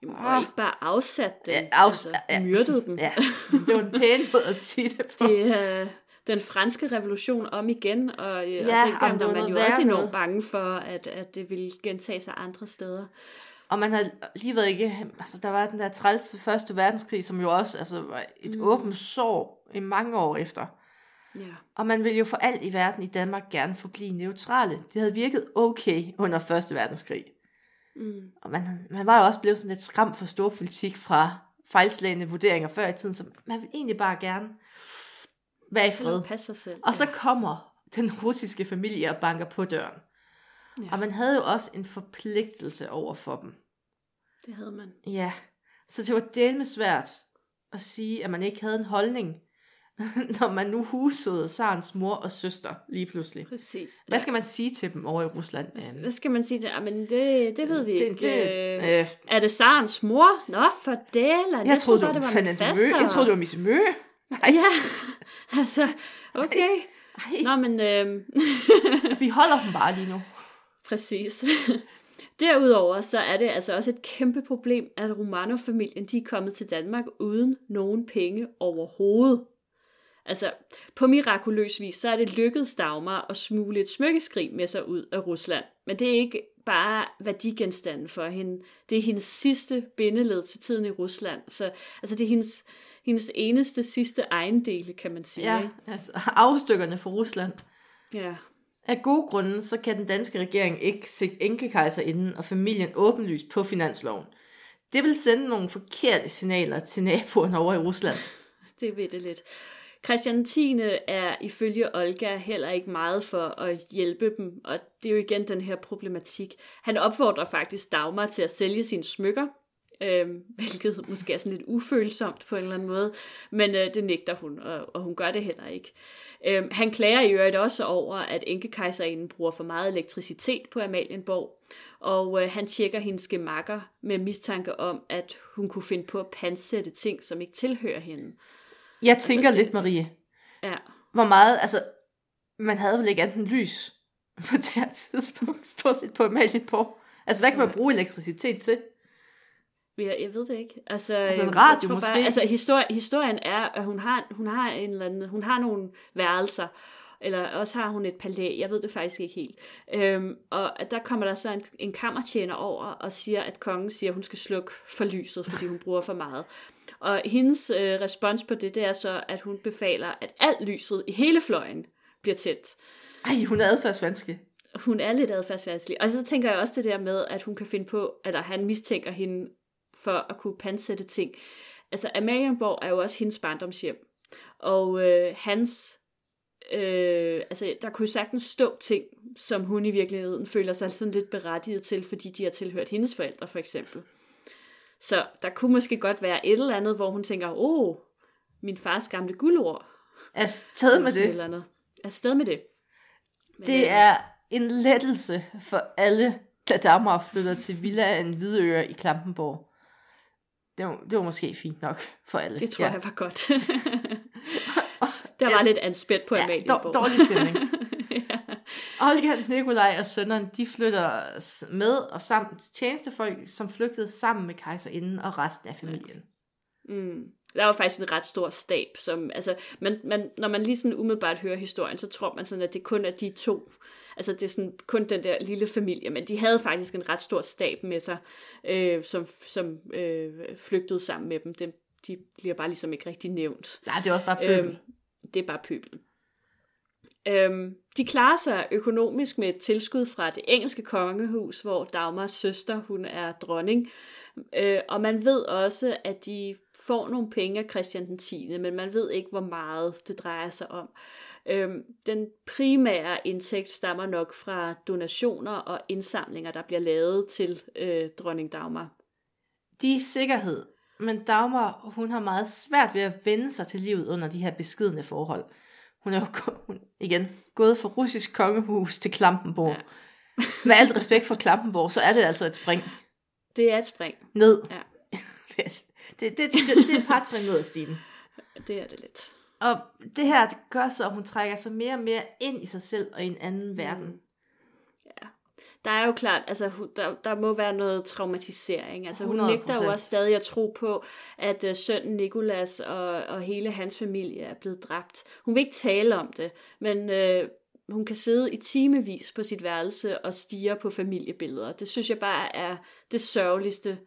S1: Jamen, og ikke bare afsat dem,
S2: Ja, afs-
S1: altså,
S2: ja.
S1: myrdede dem.
S2: Ja, det var en pæn måde at sige det på. [laughs]
S1: det er den franske revolution om igen, og, ja,
S2: Ja,
S1: og dengang var man jo også enormt bange for, at, at det ville gentage sig andre steder.
S2: Og man har lige været ikke, altså der var den der træls første verdenskrig, som jo også altså, var et mm. åbent sår i mange år efter.
S1: Ja.
S2: Og man ville jo for alt i verden i Danmark gerne forblive neutrale. Det havde virket okay under første verdenskrig.
S1: Mm.
S2: Og man, man var jo også blevet sådan lidt skræmt for stor politik fra fejlslagende vurderinger før i tiden, så man vil egentlig bare gerne være i fred.
S1: Passe sig selv.
S2: Og så kommer den russiske familie og banker på døren.
S1: Ja.
S2: Og man havde jo også en forpligtelse over for dem.
S1: det havde man.
S2: Ja, så det var delme svært at sige, at man ikke havde en holdning. [laughs] når man nu husede Sarens mor og søster lige pludselig.
S1: Præcis.
S2: Hvad skal man sige til dem over i Rusland?
S1: Ja. Hvad skal man sige til? Men det, det ved vi
S2: Det-
S1: ikke.
S2: det-
S1: Øh,
S2: øh.
S1: Er det Sarens mor? Nå, for delen.
S2: Jeg troede,
S1: bare,
S2: det var
S1: min faster.
S2: Jeg troede, det var Misse Mø.
S1: Ja, [laughs] altså, okay.
S2: Ej,
S1: Nå, men øh,
S2: vi holder dem bare lige nu.
S1: Præcis. [laughs] Derudover så er det altså også et kæmpe problem, at Romanov-familien de er kommet til Danmark uden nogen penge overhovedet. Altså, på mirakuløs vis, så er det lykkedes Dagmar at smule et smykkeskrig med sig ud af Rusland. Men det er ikke bare værdigenstanden for hende. Det er hendes sidste bindeled til tiden i Rusland. Så altså, det er hendes, hendes eneste sidste ejendele, kan man sige.
S2: Ja, altså afstykkerne for Rusland.
S1: ja.
S2: Af gode grunde, så kan den danske regering ikke sigte enkekejserinden og familien åbenlyst på finansloven. Det vil sende nogle forkerte signaler til naboerne over i Rusland. [laughs]
S1: Det ved det lidt. Christian 10. er ifølge Olga heller ikke meget for at hjælpe dem, og det er jo igen den her problematik. Han opfordrer faktisk Dagmar til at sælge sine smykker, øh, [laughs] hvilket måske er sådan lidt ufølsomt på en eller anden måde, men øh, det nægter hun, og, og hun gør det heller ikke. Øh, han klager i øvrigt også over, at enkekejserinden bruger for meget elektricitet på Amalienborg, og øh, han tjekker hendes gemakker med mistanke om, at hun kunne finde på at pansætte ting, som ikke tilhører hende.
S2: Jeg tænker
S1: det-
S2: lidt, Marie,
S1: Ja,
S2: hvor meget, altså, man havde vel ikke enten lys [laughs] på det her tidspunkt, stort set på Amalienborg. Altså, hvad kan man bruge elektricitet til?
S1: Jeg, jeg ved det ikke. Altså,
S2: Altså en radio
S1: tror
S2: måske?
S1: Bare, altså histori- historien er, at hun har, hun har en eller anden, hun har nogle værelser, eller også har hun et palæ, jeg ved det faktisk ikke helt. Øhm, og at der kommer der så en, en kammertjener over og siger, at kongen siger, at hun skal slukke for lyset, fordi hun bruger for meget. Og hendes øh, respons på det, det er så, at hun befaler, at alt lyset i hele fløjen bliver tændt.
S2: Ej, hun er adfærdsvanskelig.
S1: Hun er lidt adfærdsvanskelig. Og så tænker jeg også det der med, at hun kan finde på, eller han mistænker hende for at kunne pansætte ting. Altså, Amalienborg er jo også hendes barndomshjem. Og øh, hans... Øh, altså, der kunne sagtens stå ting, som hun i virkeligheden føler sig sådan lidt berettiget til, fordi de har tilhørt hendes forældre, for eksempel. Så der kunne måske godt være et eller andet, hvor hun tænker, åh, oh, min fars gamle guldord.
S2: Er stadig med det.
S1: Eller andet. Afsted med det. Men,
S2: Det
S1: øh,
S2: er en lettelse for alle, da Dagmar flytter til villaen Hvidøre i Klampenborg. Det var, det var måske fint nok for alle.
S1: Det tror
S2: ja.
S1: ja. jeg var godt. [laughs] der var lidt anspændt på
S2: Ja,
S1: Amalienborg.
S2: dår- dårlig stemning. [laughs]
S1: ja.
S2: Olga, Nikolaj og sønnerne, de flytter med og sammen til tjenestefolk, som flygtede sammen med kejserinden og resten af familien.
S1: Mm. Der var faktisk en ret stor stab, som, altså, man, man, når man lige sådan umiddelbart hører historien, så tror man sådan, at det kun er de to. Altså, det er sådan kun den der lille familie, men de havde faktisk en ret stor stab med sig, øh, som, som øh, flygtede sammen med dem. dem. De bliver bare ligesom ikke rigtig nævnt.
S2: Nej, det er også bare pøbel.
S1: Øhm, det er bare pøbel. Øhm, de klarer sig økonomisk med et tilskud fra det engelske kongehus, hvor Dagmars søster, hun er dronning. Øh, og man ved også, at de får nogle penge af Christian den 10., men man ved ikke, hvor meget det drejer sig om. Øhm, den primære indtægt stammer nok fra donationer og indsamlinger, der bliver lavet til øh, dronning Dagmar.
S2: De er sikkerhed, men Dagmar, hun har meget svært ved at vende sig til livet under de her beskidende forhold. Hun er jo hun, igen gået fra russisk kongehus til Klampenborg.
S1: Ja. [laughs]
S2: Med alt respekt for Klampenborg, så er det altså et spring
S1: Det er et spring.
S2: ned.
S1: Ja. [laughs]
S2: det, det, det, det er et par trin ned ad stigen.
S1: Det er det lidt.
S2: Og det her det gør så, at hun trækker sig mere og mere ind i sig selv og i en anden verden.
S1: Der er jo klart, altså hun- der, der må være noget traumatisering. Altså hun
S2: 100%.
S1: nægter jo også stadig at tro på, at uh, sønnen Nikolas og, og hele hans familie er blevet dræbt. Hun vil ikke tale om det, men uh, hun kan sidde i timevis på sit værelse og stige på familiebilleder. Det synes jeg bare er det sørgeligste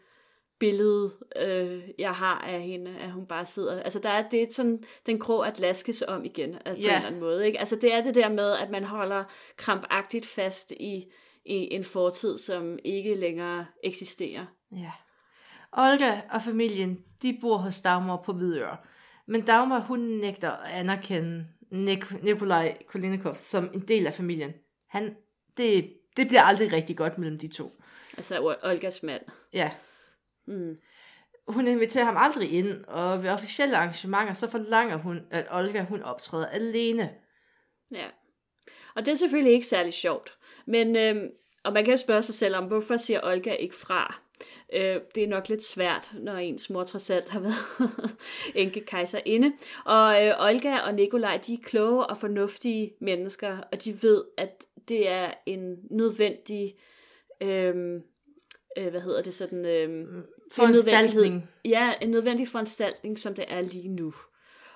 S1: billede, øh, jeg har af hende, at hun bare sidder... Altså, der er det sådan, den grå at laskes om igen, at, på en eller anden måde. Ikke? Altså, det er det der med, at man holder krampagtigt fast i, i en fortid, som ikke længere eksisterer.
S2: Ja. Olga og familien, de bor hos Dagmar på Hvidøre. Men Dagmar, hun nægter at anerkende Nik- Nikolaj Kolinikov som en del af familien. Han, det, det bliver aldrig rigtig godt mellem de to.
S1: Altså, Olgas mand.
S2: Ja.
S1: Mm.
S2: hun inviterer ham aldrig ind, og ved officielle arrangementer, så forlanger hun, at Olga hun optræder alene.
S1: Ja. Og det er selvfølgelig ikke særlig sjovt. Men, øhm, og man kan spørge sig selv om, hvorfor siger Olga ikke fra? Øh, det er nok lidt svært, når ens mor trods alt har været [laughs] enke kejserinde. Og øh, Olga og Nikolaj, de er kloge og fornuftige mennesker, og de ved, at det er en nødvendig, øh, øh, hvad hedder det sådan, øh,
S2: Foranstaltning.
S1: Ja, en nødvendig foranstaltning, som det er lige nu.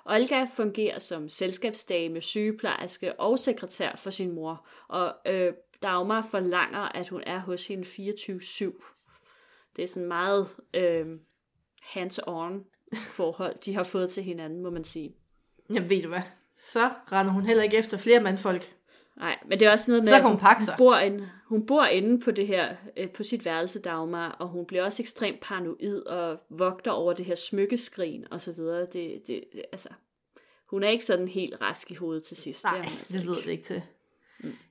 S1: Olga fungerer som selskabsdame, sygeplejerske og sekretær for sin mor, og øh, Dagmar forlanger, at hun er hos hende 24-7. Det er sådan meget øh, hands-on forhold, de har fået til hinanden, må man sige.
S2: Jamen ved du hvad, så render hun heller ikke efter flere mandfolk.
S1: Nej, men det er også noget med,
S2: Så kan hun pakke sig.
S1: hun, bor inde, hun bor inde på det her, øh, på sit værelse, Dagmar, og hun bliver også ekstremt paranoid og vogter over det her smykkeskrin og så videre. Det, det, altså, hun er ikke sådan helt rask i hovedet til sidst.
S2: Nej,
S1: hun altså
S2: det lyder
S1: ikke.
S2: det ikke til.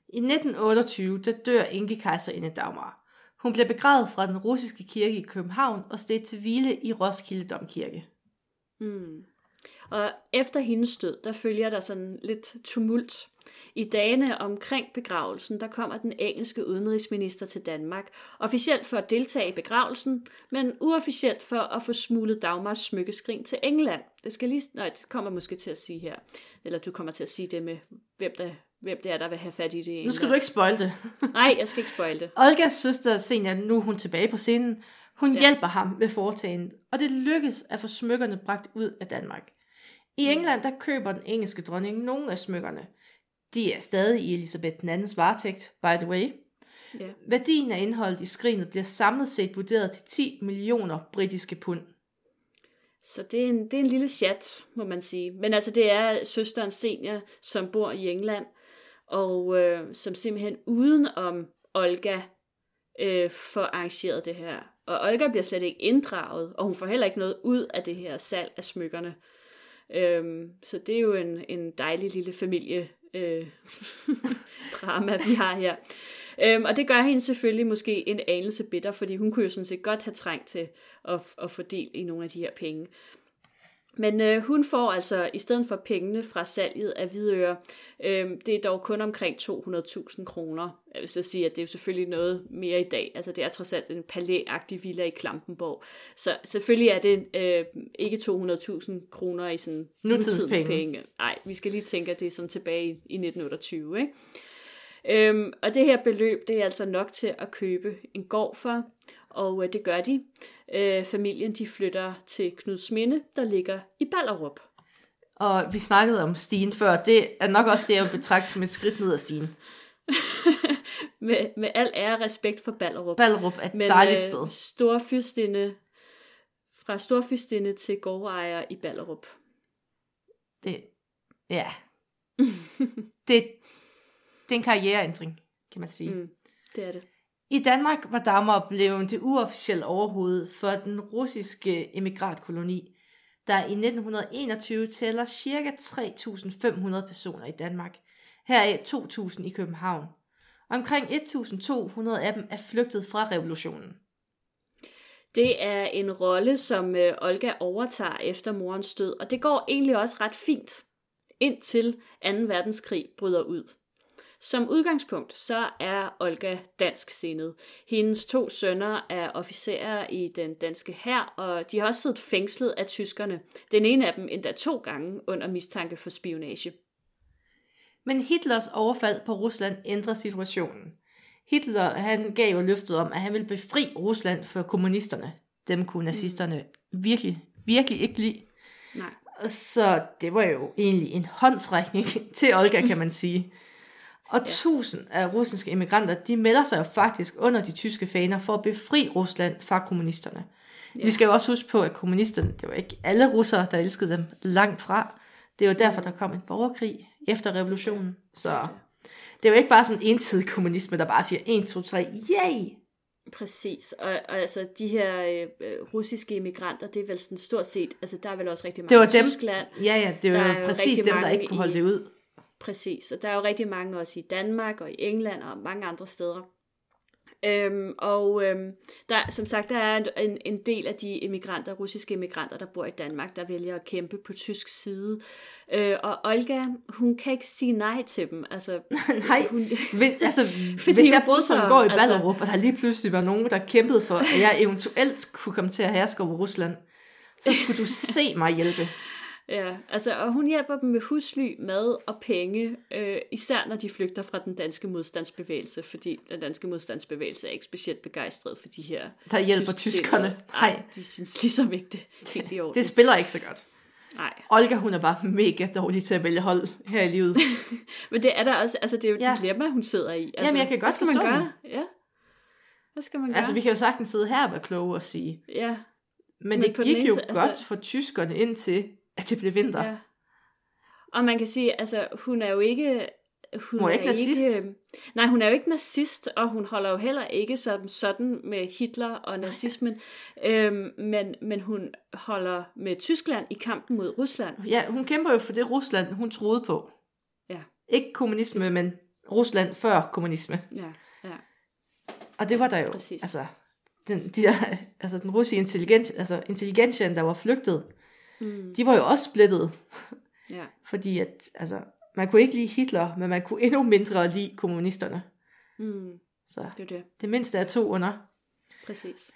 S2: I 1928, der dør Inge kejserinde Dagmar. Hun bliver begravet fra den russiske kirke i København og stedt til hvile i Roskilde Domkirke.
S1: Mm. Og efter hendes død, der følger der sådan lidt tumult. I dagene omkring begravelsen, der kommer den engelske udenrigsminister til Danmark, officielt for at deltage i begravelsen, men uofficielt for at få smuglet Dagmars smykkeskrin til England. Det skal lige, nej, det kommer måske til at sige her, eller du kommer til at sige det med, hvem, der, hvem det er, der vil have fat i det
S2: Nu skal du ikke spoil det. [laughs]
S1: Nej, jeg skal ikke spoil det.
S2: Olgas søster Senja, nu er hun tilbage på scenen, hun
S1: Ja.
S2: hjælper ham med foretagendet, og det lykkes at få smykkerne bragt ud af Danmark. I England, der køber den engelske dronning nogle af smykkerne. De er stadig i Elisabeth II's varetægt, by the way.
S1: Ja.
S2: Værdien af indholdet i skrinet bliver samlet set vurderet til 10 millioner britiske pund.
S1: Så det er, en, det er en lille chat, må man sige. Men altså, det er søsteren Senior, som bor i England, og øh, som simpelthen uden om Olga øh, får arrangeret det her. Og Olga bliver slet ikke inddraget, og hun får heller ikke noget ud af det her salg af smykkerne. Øhm, så det er jo en, en dejlig lille familie øh, [laughs] drama, vi har her. Øhm, og det gør hende selvfølgelig måske en anelse bitter, fordi hun kunne jo sådan set godt have trængt til at, at få del i nogle af de her penge. Men øh, hun får altså, i stedet for pengene fra salget af Hvidøre, øh, det er dog kun omkring 200.000 kroner. Jeg vil så sige, at det er jo selvfølgelig noget mere i dag. Altså det er trods alt en palæagtig villa i Klampenborg. Så selvfølgelig er det øh, ikke 200.000 kroner i sådan
S2: nutidens penge.
S1: Nej, vi skal lige tænke, at det er sådan tilbage i, i 1928, ikke? Øhm, og det her beløb, det er altså nok til at købe en gård for, og øh, det gør de. Øh, familien, de flytter til Knudsminde, der ligger i Ballerup.
S2: Og vi snakkede om stigen før. Det er nok også det, jeg vil betragte som et skridt ned ad stigen. [laughs]
S1: Med, med al ære og respekt for Ballerup.
S2: Ballerup er et
S1: Men
S2: dejligt
S1: øh,
S2: sted.
S1: storfyrstinde, fra storfyrstinde til gårdejer i Ballerup.
S2: Det, ja. det, det er en karriereændring, kan man sige. [laughs]
S1: Mm, det er det.
S2: I Danmark var Dagmar blevet det uofficielle overhoved for den russiske emigrantkoloni, der i 1921 tæller ca. 3.500 personer i Danmark, heraf 2.000 i København. Omkring 1.200 af dem er flygtet fra revolutionen.
S1: Det er en rolle, som øh, Olga overtager efter morens død, og det går egentlig også ret fint, indtil 2. verdenskrig bryder ud. Som udgangspunkt, så er Olga dansk sindet. Hendes to sønner er officerer i den danske hær, og de har også siddet fængslet af tyskerne. Den ene af dem endda to gange under mistanke for spionage.
S2: Men Hitlers overfald på Rusland ændrer situationen. Hitler han gav jo løftet om, at han ville befri Rusland for kommunisterne. Dem kunne nazisterne virkelig, virkelig ikke lide.
S1: Nej.
S2: Så det var jo egentlig en håndsrækning [laughs] til Olga, kan man sige. Og ja. tusind af russiske immigranter, de melder sig jo faktisk under de tyske faner for at befri Rusland fra kommunisterne. Ja. Vi skal jo også huske på, at kommunisterne, det var ikke alle russere, der elskede dem langt fra. Det jo derfor, der kom en borgerkrig efter revolutionen. Så det er jo ikke bare sådan en ensidig kommunisme, der bare siger 1, 2, 3, yay!
S1: Præcis, og, og altså de her øh, øh, russiske immigranter, det er vel sådan stort set, altså der er vel også rigtig mange
S2: Det var
S1: i
S2: dem.
S1: Tyskland.
S2: Ja, ja, det var jo præcis dem, der ikke kunne holde
S1: i-
S2: det ud.
S1: Præcis, og der er jo rigtig mange også i Danmark og i England og mange andre steder. Øhm, og øhm, der, som sagt, der er en, en del af de immigranter, russiske immigranter, der bor i Danmark, der vælger at kæmpe på tysk side. Øh, og Olga, hun kan ikke sige nej til dem. Altså, [laughs]
S2: Nej,
S1: hun,
S2: hvis, altså, [laughs]
S1: Fordi
S2: hvis jeg boede som går i
S1: altså-
S2: Ballerup, og der lige pludselig var nogen, der kæmpede for, at jeg eventuelt kunne komme til at herske over Rusland, så skulle du se mig hjælpe.
S1: Ja, altså, og hun hjælper dem med husly, mad og penge, øh, især når de flygter fra den danske modstandsbevægelse, fordi den danske modstandsbevægelse er ikke specielt begejstret for de her
S2: Der hjælper tyskerne.
S1: Nej, de synes ligesom ikke, det helt i orden.
S2: det spiller ikke så godt.
S1: Nej,
S2: Olga, hun er bare mega dårlig til at vælge hold her i livet. [laughs]
S1: men det er der også, altså det er jo et
S2: Ja.
S1: dilemma, hun sidder i. Altså,
S2: jeg kan godt
S1: skal man
S2: forstå
S1: gøre? Ja. Hvad skal man gøre?
S2: Altså, vi kan jo sagtens sidde her og være kloge og sige,
S1: Ja,
S2: men,
S1: Men
S2: det gik jo
S1: side,
S2: godt
S1: altså-
S2: for tyskerne indtil, at det blev vinter.
S1: ja. Og man kan sige, altså, hun er jo ikke... Hun,
S2: Hun er ikke nazist.
S1: nej, hun er jo ikke nazist, og hun holder jo heller ikke som sådan med Hitler og nazismen, øhm, men, men hun holder med Tyskland i kampen mod Rusland.
S2: Ja, hun kæmper jo for det Rusland, hun troede på.
S1: Ja.
S2: Ikke kommunisme, men Rusland før kommunisme.
S1: Ja, ja.
S2: Og det var der jo,
S1: Præcis.
S2: altså, den, de der, altså den russiske intelligens, altså intelligensien, der var flygtet,
S1: Mm,
S2: de var jo også splittet,
S1: ja, [laughs]
S2: fordi at, altså, man kunne ikke lide Hitler, men man kunne endnu mindre lide kommunisterne.
S1: mm,
S2: Så
S1: det er det.
S2: det mindste er to under.
S1: Præcis.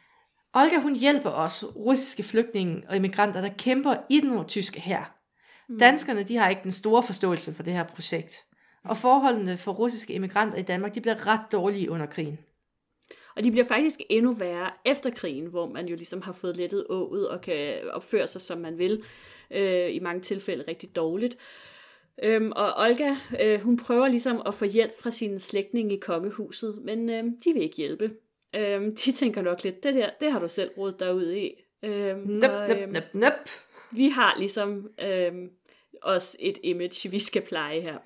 S2: Olga, hun hjælper også russiske flygtninge og immigranter, der kæmper i den tyske her.
S1: Mm.
S2: Danskerne, de har ikke den store forståelse for det her projekt. Og forholdene for russiske immigranter i Danmark, de bliver ret dårlige under krigen.
S1: Og de bliver faktisk endnu værre efter krigen, hvor man jo ligesom har fået lettet ået og kan opføre sig, som man vil. Øh, I mange tilfælde rigtig dårligt. Øhm, og Olga, øh, hun prøver ligesom at få hjælp fra sine slægtninge i kongehuset, men øh, de vil ikke hjælpe. Øh, [laughs] de tænker nok lidt, det der, det har du selv rodet dig ud i. Øh,
S2: Nøp,
S1: og,
S2: nøp,
S1: øhm,
S2: nøp, nøp.
S1: vi har ligesom øhm, også et image, vi skal pleje her.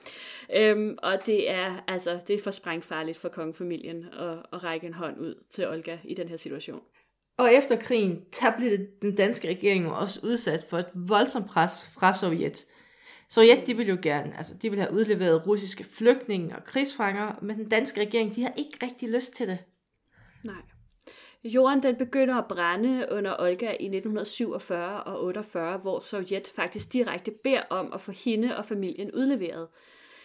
S1: Øhm, og det er altså det er for sprængfarligt for kongefamilien at, at række en hånd ud til Olga i den her situation.
S2: Og efter krigen, der blev den danske regering jo også udsat for et voldsomt pres fra Sovjet. Sovjet, de ville jo gerne, altså de ville have udleveret russiske flygtninge og krigsfanger, men den danske regering, de har ikke rigtig lyst til det.
S1: Nej. Jorden den begynder at brænde under Olga i 1947 og 48, hvor Sovjet faktisk direkte beder om at få hende og familien udleveret.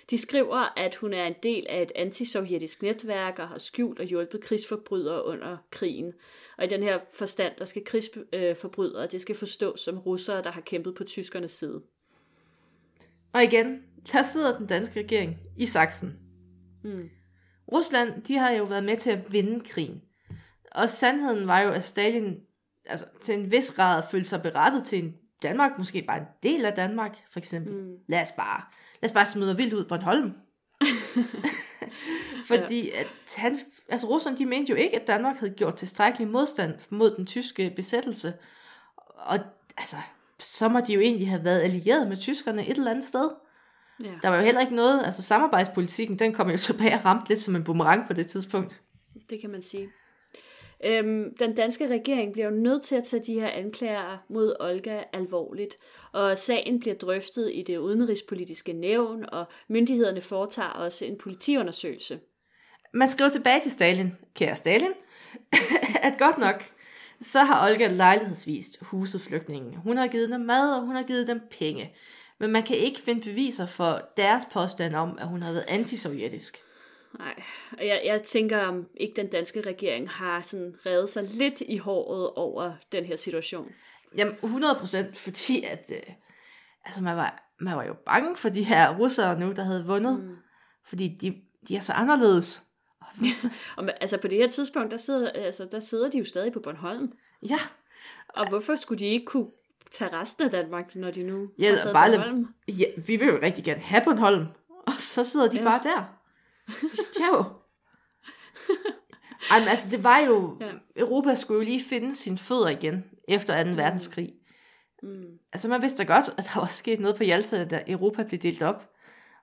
S1: De skriver, at hun er en del af et antisovjetisk netværk og har skjult og hjulpet krigsforbrydere under krigen. Og i den her forstand, der skal krigsforbrydere, det skal forstås som russere, der har kæmpet på tyskernes side.
S2: Og igen, der sidder den danske regering i saksen.
S1: Hmm.
S2: Rusland, de har jo været med til at vinde krigen. Og sandheden var jo, at Stalin altså, til en vis grad følte sig berettet til en Danmark, måske bare en del af Danmark, for eksempel. Mm. Lad os bare, lad os bare smide vildt ud på Bornholm. [laughs] Fordi at han, altså Rusland, de mente jo ikke, at Danmark havde gjort tilstrækkelig modstand mod den tyske besættelse. Og altså, så må de jo egentlig have været allieret med tyskerne et eller andet sted.
S1: Ja.
S2: Der var jo heller ikke noget, altså samarbejdspolitikken, den kom jo tilbage og ramte lidt som en boomerang på det tidspunkt.
S1: Det kan man sige. Øhm, den danske regering bliver jo nødt til at tage de her anklager mod Olga alvorligt, og sagen bliver drøftet i det udenrigspolitiske nævn, og myndighederne foretager også en politiundersøgelse.
S2: Man skriver tilbage til Stalin, kære Stalin, [laughs] at godt nok, så har Olga lejlighedsvist huset flygtningen. Hun har givet dem mad, og hun har givet dem penge. Men man kan ikke finde beviser for deres påstand om, at hun har været antisovjetisk.
S1: Nej, og jeg, jeg tænker, om ikke den danske regering har sådan revet sig lidt i håret over den her situation.
S2: Jamen, 100 procent, fordi at, øh, altså man var, man var jo bange for de her russere nu, der havde vundet. Mm. Fordi de, de er så anderledes. [laughs]
S1: Og, altså på det her tidspunkt, der sidder, altså, der sidder de jo stadig på Bornholm.
S2: Ja,
S1: Og hvorfor skulle de ikke kunne tage resten af Danmark, når de nu
S2: Ja,
S1: har taget
S2: bare
S1: Bornholm?
S2: ja, vi vil jo rigtig gerne have Bornholm. Og så sidder de
S1: ja.
S2: bare der. Jo. Ej, men altså, det var jo... [laughs]
S1: Ja.
S2: Europa skulle jo lige finde sine fødder igen efter 2. verdenskrig.
S1: Mm.
S2: Altså, man vidste da godt, at der var sket noget på Jalta, da Europa blev delt op.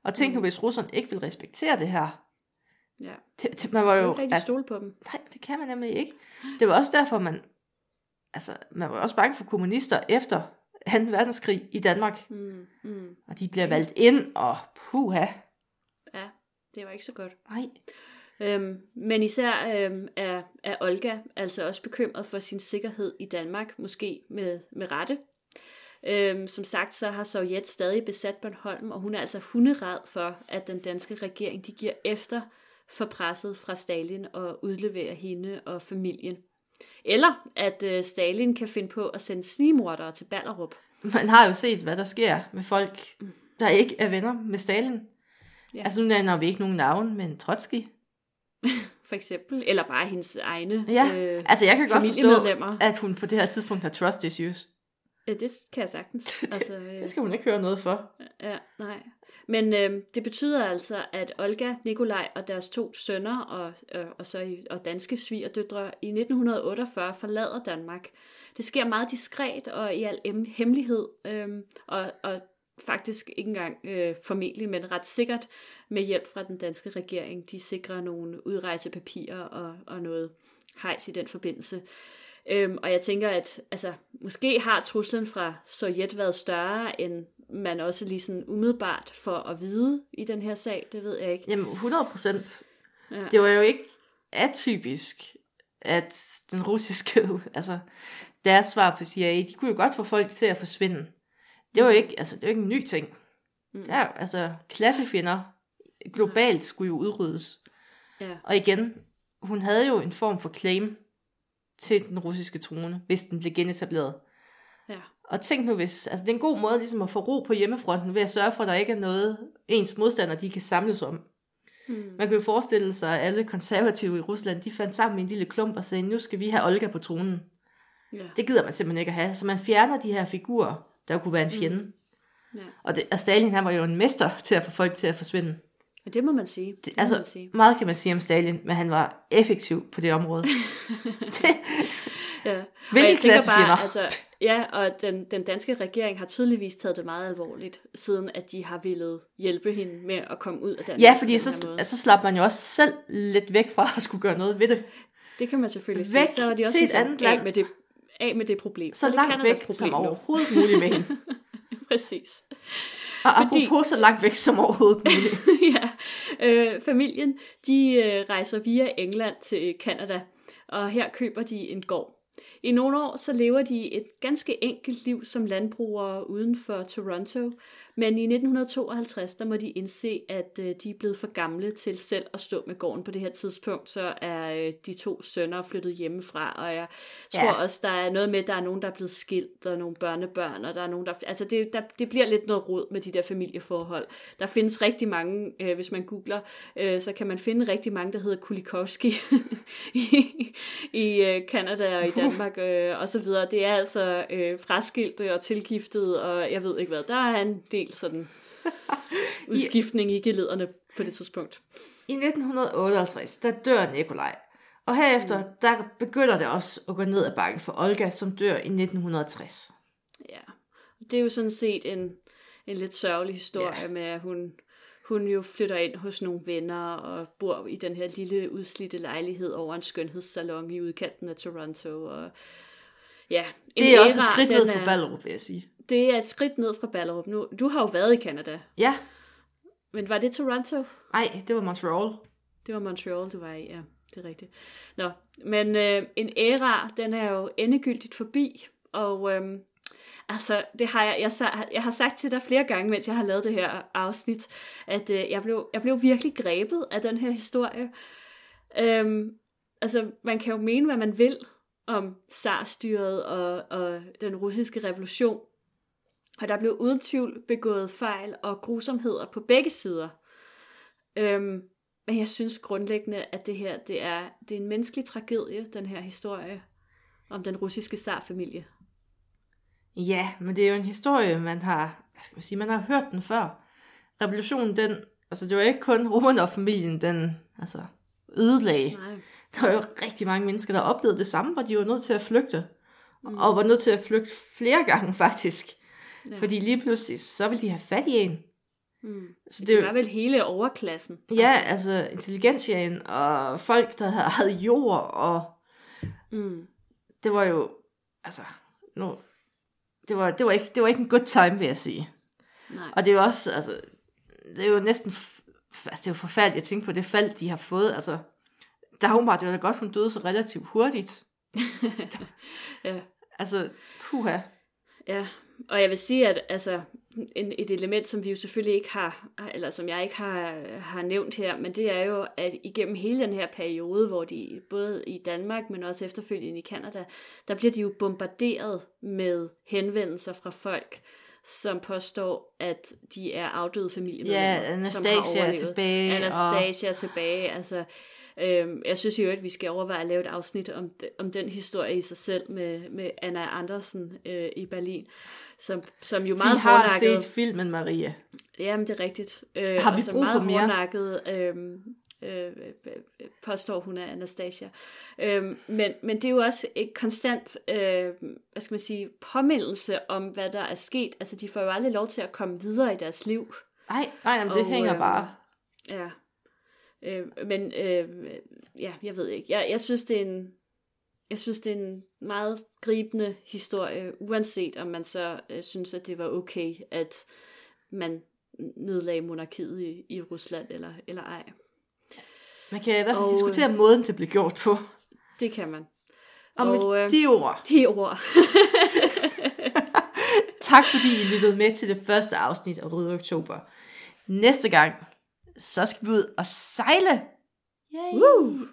S2: Og tænk nu, hvis russerne ikke vil respektere det her.
S1: Ja,
S2: Det, det, man var
S1: kan
S2: jo...
S1: ikke rigtig stole på dem.
S2: nej, det kan man nemlig ikke. Det var også derfor, man... Altså, man var også bange for kommunister efter 2. verdenskrig i Danmark.
S1: Mm. Mm.
S2: Og de bliver valgt ind, og puha.
S1: Det var ikke så godt.
S2: Nej.
S1: Øhm, men især øhm, er, er Olga altså også bekymret for sin sikkerhed i Danmark, måske med, med rette. Øhm, som sagt, så har Sovjet stadig besat Bornholm, og hun er altså hunderad for, at den danske regering de giver efter for presset fra Stalin og udleverer hende og familien. Eller at øh, Stalin kan finde på at sende snigmordere til Ballerup.
S2: Man har jo set, hvad der sker med folk, der ikke er venner med Stalin.
S1: Ja.
S2: Altså nu nævner vi ikke nogen navn, men Trotsky. [laughs]
S1: For eksempel. Eller bare hendes egne
S2: Ja,
S1: øh,
S2: altså jeg kan godt forstå, at hun på det her tidspunkt har trust issues.
S1: Ja, det kan jeg sagtens. [laughs] altså, øh,
S2: Det skal hun ikke høre noget for.
S1: Ja, nej. Men øh, det betyder altså, at Olga, Nikolaj og deres to sønner og, øh, og, så og danske svigerdøtre i 1948 forlader Danmark. Det sker meget diskret og i al em- hemmelighed, øh, og, og faktisk ikke engang øh, formentlig, men ret sikkert med hjælp fra den danske regering. De sikrer nogle udrejsepapirer og, og noget hejs i den forbindelse. Øhm, og jeg tænker, at altså, måske har truslen fra Sovjet været større, end man også lige sådan umiddelbart for at vide i den her sag. Det ved jeg ikke.
S2: Jamen 100 procent.
S1: Ja.
S2: Det var jo ikke atypisk, at den russiske, [laughs] altså deres svar på CIA, de kunne jo godt få folk til at forsvinde. Det var jo ikke, altså det var ikke en ny ting.
S1: Mm.
S2: Der, altså klassefjender globalt skulle jo udryddes.
S1: Ja.
S2: Og igen, hun havde jo en form for claim til den russiske trone, hvis den blev genetableret.
S1: Ja.
S2: Og tænk nu hvis, altså det er en god måde ligesom at få ro på hjemmefronten ved at sørge for, at der ikke er noget, ens modstandere de kan samles om.
S1: Mm.
S2: Man kan jo forestille sig, at alle konservative i Rusland, de fandt sammen i en lille klump og sagde, nu skal vi have Olga på tronen.
S1: Ja.
S2: Det gider man simpelthen ikke at have. Så man fjerner de her figurer, der kunne være en fjende. Mm.
S1: Ja.
S2: Og, det, og Stalin, han var jo en mester til at få folk til at forsvinde.
S1: ja, det må man sige. Det,
S2: Det,
S1: må man
S2: altså,
S1: sige.
S2: meget kan man sige om Stalin, men han var effektiv på det område. det, [laughs]
S1: Ja. Og
S2: Hvilke
S1: jeg tænker
S2: klassefjender?
S1: bare, altså, ja, og den, den danske regering har tydeligvis taget det meget alvorligt, siden at de har ville hjælpe hende med at komme ud af Danmark.
S2: ja, fordi så, altså, så slap man jo også selv lidt væk fra at skulle gøre noget ved det.
S1: Det kan man selvfølgelig
S2: Væk
S1: sige. Så var de også
S2: til et
S1: ligesom
S2: andet land.
S1: med det, af med det problem.
S2: Så
S1: det
S2: langt væk
S1: et
S2: som
S1: problem nu.
S2: overhovedet muligt med hende. [laughs]
S1: Præcis.
S2: Og
S1: Fordi-
S2: apropos så langt væk som overhovedet muligt. [laughs]
S1: ja. Øh, familien, de øh, rejser via England til Canada, og her køber de en gård. I nogle år så lever de et ganske enkelt liv som landbrugere uden for Toronto, men i 1952 der må de indse, at øh, de er blevet for gamle til selv at stå med gården på det her tidspunkt, så er øh, de to sønner flyttet hjemmefra, og jeg tror
S2: Ja.
S1: også, der er noget med, at der er nogen, der er blevet skilt, og nogle børnebørn, og der er nogen, der... Altså, det, der, det bliver lidt noget rod med de der familieforhold. Der findes rigtig mange, øh, hvis man googler, øh, så kan man finde rigtig mange, der hedder Kulikowski [laughs] i, i øh, Canada og i Danmark, øh, og så videre. Det er altså øh, fraskilte og tilgiftet, og jeg ved ikke hvad. Der er en del sådan [laughs] udskiftning i gelederne på det tidspunkt.
S2: I 1958, der dør Nikolaj. Og herefter, mm. der begynder det også at gå ned ad bakke for Olga, som dør i 1960.
S1: Ja, det er jo sådan set en, en lidt sørgelig historie
S2: Ja.
S1: med, at hun, hun jo flytter ind hos nogle venner og bor i den her lille udslidte lejlighed over en skønhedssalon i udkanten af Toronto. Og ja, en
S2: Det er også et
S1: æra,
S2: skridt ned
S1: er-
S2: for Ballerup, vil jeg sige.
S1: Det er et skridt ned fra Ballerup. Nu, du har jo været i Canada,
S2: Ja,
S1: men var det Toronto?
S2: nej, det var Montreal.
S1: Det var Montreal, du var i, ja, det er rigtigt. Nå, men øh, en æra, den er jo endegyldigt forbi, og øhm, altså, det har jeg, jeg, jeg har sagt til dig flere gange, mens jeg har lavet det her afsnit, at øh, jeg, blev, jeg blev virkelig grebet af den her historie. Øhm, altså, man kan jo mene, hvad man vil om zarstyret og, og den russiske revolution, og der blev uden tvivl begået fejl og grusomheder på begge sider. Øhm, men jeg synes grundlæggende, at det her det er, det er en menneskelig tragedie, den her historie om den russiske zarfamilie.
S2: Ja, men det er jo en historie, man har, hvad skal man sige, man har hørt den før. Revolutionen, den, altså det var ikke kun Romanov-familien, den, altså, ødelagde.
S1: Nej.
S2: Der var jo rigtig mange mennesker, der oplevede det samme, hvor de var nødt til at flygte. Mm. Og var nødt til at flygte flere gange, [laughs] faktisk.
S1: Ja.
S2: Fordi lige pludselig, så ville de have fat i en.
S1: Mm.
S2: Så
S1: Det,
S2: det,
S1: var vel hele overklassen.
S2: Ja, altså intelligentiaen og folk, der havde jord, og
S1: Mm.
S2: det var jo, altså, nu, det var, det var, ikke, det var ikke en good time, vil jeg sige.
S1: Nej.
S2: Og det er jo også, altså, det er jo næsten, altså det er jo forfærdeligt at tænke på det fald, de har fået, altså, Dagmar, det var da godt, hun døde så relativt hurtigt. [laughs]
S1: ja.
S2: Altså, puha.
S1: Ja, og jeg vil sige, at altså, en, et element, som vi jo selvfølgelig ikke har, eller som jeg ikke har, har nævnt her, men det er jo, at igennem hele den her periode, hvor de både i Danmark, men også efterfølgende i Kanada, der bliver de jo bombarderet med henvendelser fra folk, som påstår, at de er afdøde familiemedlemmer.
S2: Ja, Anastasia er tilbage.
S1: Anastasia og... er tilbage, altså... Øhm, jeg synes jo, at vi skal overveje at lave et afsnit om, de, om den historie i sig selv med, med Anna Andersen øh, i Berlin, som, som jo meget
S2: Vi har
S1: hårdnakket,
S2: set filmen, Maria.
S1: Jamen, det er rigtigt. Øh,
S2: Har vi
S1: og som
S2: brug for
S1: meget
S2: mere?
S1: hårdnakket, øh, øh, øh, påstår hun er Anastasia. Øh, men, men det er jo også et konstant, øh, hvad skal man sige, påmindelse om, hvad der er sket. Altså, de får jo aldrig lov til at komme videre i deres liv.
S2: Nej, nej, jamen, det
S1: Og,
S2: hænger
S1: øhm,
S2: bare.
S1: Ja. Øh, men øh, ja, jeg ved ikke. Jeg, jeg synes, det er en jeg synes, det er en meget gribende historie, uanset om man så øh, synes, at det var okay, at man nedlagde monarkiet i, i Rusland eller, eller ej.
S2: Man kan i hvert fald
S1: Og,
S2: diskutere måden, det blev gjort på.
S1: Det kan man.
S2: Og med
S1: Og, øh,
S2: de ord,
S1: De ord. [laughs]
S2: tak fordi I lyttede med til det første afsnit af Røde Oktober. Næste gang, så skal vi ud og sejle. Yay. Woo!